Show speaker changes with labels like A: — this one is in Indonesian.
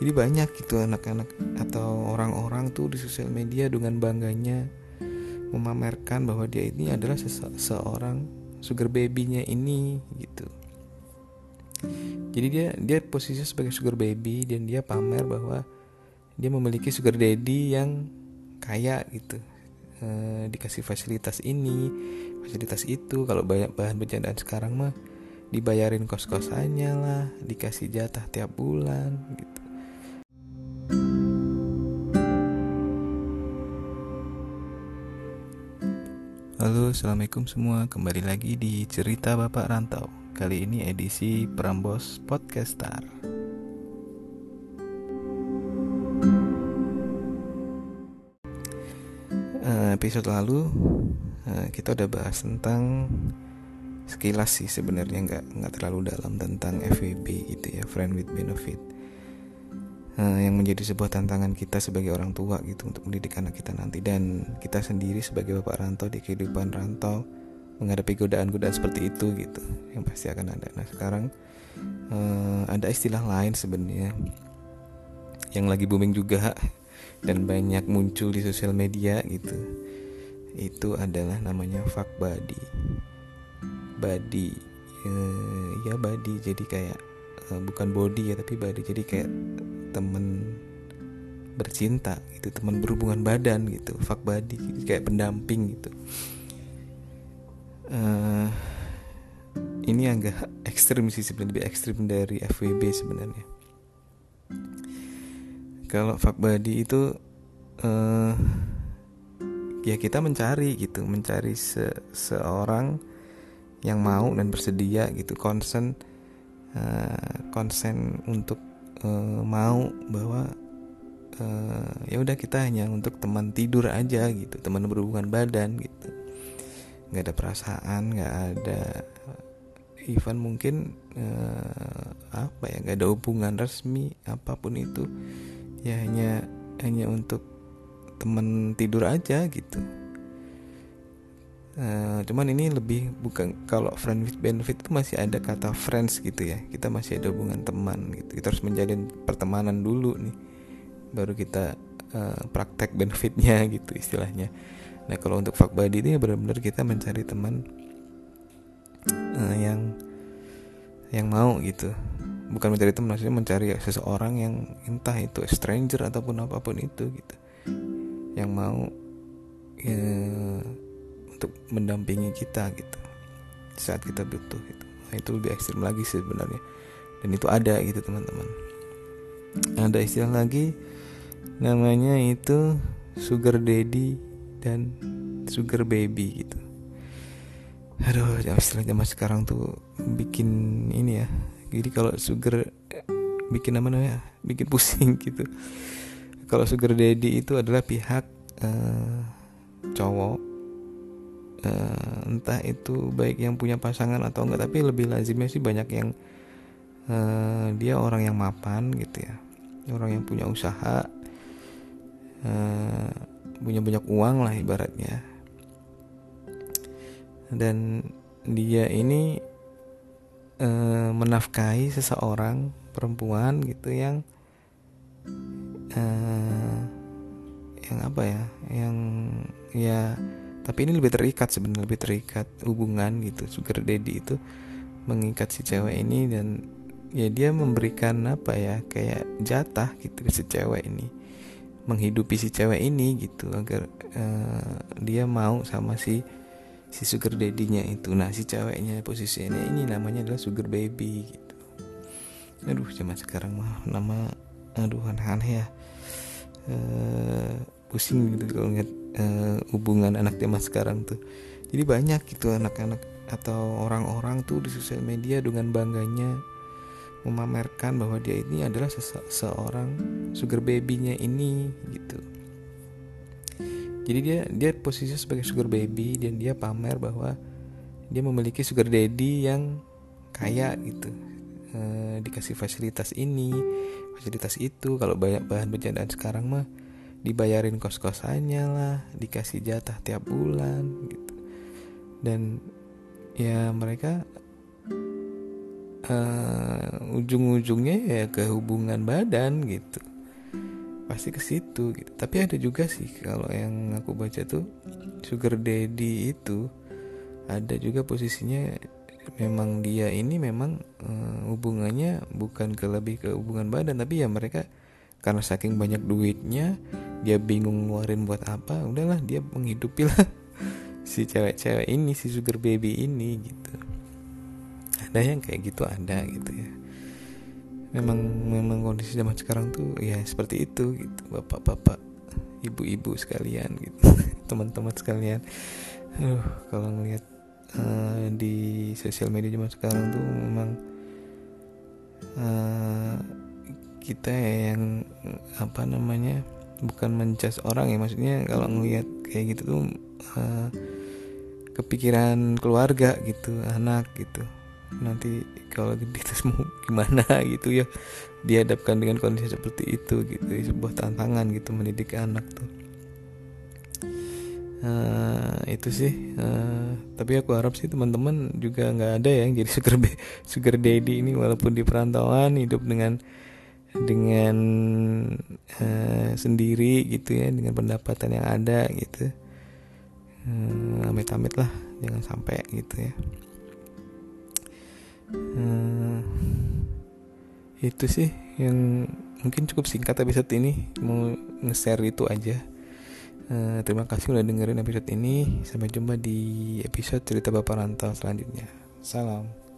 A: jadi banyak gitu anak-anak atau orang-orang tuh di sosial media dengan bangganya memamerkan bahwa dia ini adalah seseorang sugar babynya ini gitu. Jadi dia dia posisinya sebagai sugar baby dan dia pamer bahwa dia memiliki sugar daddy yang kaya gitu. E, dikasih fasilitas ini fasilitas itu. Kalau banyak bahan bercandaan sekarang mah dibayarin kos-kosannya lah dikasih jatah tiap bulan gitu Halo, assalamualaikum semua. Kembali lagi di cerita Bapak Rantau. Kali ini edisi Prambos Podcastar. Uh, episode lalu uh, kita udah bahas tentang sekilas sih sebenarnya nggak nggak terlalu dalam tentang FWB gitu ya, friend with benefit yang menjadi sebuah tantangan kita sebagai orang tua gitu untuk mendidik anak kita nanti dan kita sendiri sebagai bapak rantau di kehidupan rantau menghadapi godaan-godaan seperti itu gitu yang pasti akan ada. Nah sekarang uh, ada istilah lain sebenarnya yang lagi booming juga dan banyak muncul di sosial media gitu. Itu adalah namanya fuck body. Body, uh, ya body jadi kayak bukan body ya tapi body jadi kayak temen bercinta gitu teman berhubungan badan gitu fuck body gitu, kayak pendamping gitu. Uh, ini agak ekstrim sih sebenarnya lebih ekstrim dari FWB sebenarnya. Kalau fuck body itu uh, ya kita mencari gitu mencari se seorang yang mau dan bersedia gitu konsen uh, konsen untuk uh, mau bahwa uh, ya udah kita hanya untuk teman tidur aja gitu teman berhubungan badan gitu. Nggak ada perasaan nggak ada even mungkin uh, apa ya nggak ada hubungan resmi apa pun itu ya hanya hanya untuk teman tidur aja gitu Uh, cuman ini lebih bukan kalau friend with benefit itu masih ada kata friends gitu ya. Kita masih ada hubungan teman gitu. Kita harus menjalin pertemanan dulu nih. Baru kita uh, praktek benefitnya gitu istilahnya. Nah kalau untuk fuck buddy ini benar-benar kita mencari teman uh, yang yang mau gitu. Bukan mencari teman maksudnya mencari seseorang yang entah itu stranger ataupun apa pun itu gitu. Yang mau ya, untuk mendampingi kita gitu. Saat kita butuh gitu. Nah, itu lebih ekstrim lagi sih sebenarnya. Dan itu ada gitu teman-teman. Ada istilah lagi namanya itu sugar daddy dan sugar baby gitu. Aduh istilah zaman sekarang tuh bikin ini ya. Jadi kalau sugar bikin apa namanya? Bikin pusing gitu. Kalau sugar daddy itu adalah pihak uh, cowok uh, entah itu baik yang punya pasangan atau enggak tapi lebih lazimnya sih banyak yang uh, dia orang yang mapan gitu ya. Orang yang punya usaha uh, punya banyak uang lah ibaratnya. Dan dia ini uh, menafkahi seseorang perempuan gitu yang uh, yang apa ya yang ya tapi ini lebih terikat sebenarnya lebih terikat hubungan gitu. Sugar daddy itu mengikat si cewek ini dan ya dia memberikan apa ya kayak jatah gitu si cewek ini. Menghidupi si cewek ini gitu agar uh, dia mau sama si si sugar daddy-nya itu. Nah si ceweknya posisinya ini namanya adalah sugar baby gitu. Aduh zaman sekarang mah nama aduh aneh-aneh ya. Uh, pusing gitu kalau ngeliat uh, hubungan anak zaman sekarang tuh. Jadi banyak gitu anak-anak atau orang-orang tuh di sosial media dengan bangganya memamerkan bahwa dia ini adalah seseorang sugar babynya ini gitu. Jadi dia dia posisinya sebagai sugar baby dan dia pamer bahwa dia memiliki sugar daddy yang kaya gitu. E, dikasih fasilitas ini fasilitas itu. Kalau banyak bahan bercandaan sekarang mah dibayarin kos-kosannya lah dikasih jatah tiap bulan gitu. Dan ya mereka uh, ujung-ujungnya ya ke hubungan badan gitu. Pasti ke situ gitu. Tapi ada juga sih kalau yang aku baca tuh sugar daddy itu ada juga posisinya memang dia ini memang uh, hubungannya bukan ke lebih ke hubungan badan tapi ya mereka karena saking banyak duitnya dia bingung ngeluarin buat apa udahlah dia menghidupi lah. Si cewek-cewek ini si sugar baby ini gitu. Ada yang kayak gitu ada gitu ya. Memang memang kondisi zaman sekarang tuh ya seperti itu gitu. Bapak-bapak ibu-ibu sekalian gitu. Teman-teman sekalian. Uh, kalau ngelihat uh, di sosial media zaman sekarang tuh memang uh, kita yang apa namanya bukan mencas orang ya maksudnya kalau ngelihat kayak gitu tuh uh, kepikiran keluarga gitu anak gitu. Nanti kalau gede terus mau gimana gitu ya dihadapkan dengan kondisi seperti itu gitu sebuah tantangan gitu mendidik anak tuh. Uh, itu sih uh, tapi aku harap sih teman-teman juga nggak ada yang jadi sugar sugar daddy ini walaupun di perantauan hidup dengan dengan uh, sendiri gitu ya dengan pendapatan yang ada gitu. Uh, amit-amit lah jangan sampai gitu ya. Uh, itu sih yang mungkin cukup singkat episode ini mau nge-share itu aja. Uh, terima kasih udah dengerin episode ini. Sampai jumpa di episode cerita bapak rantau selanjutnya. Salam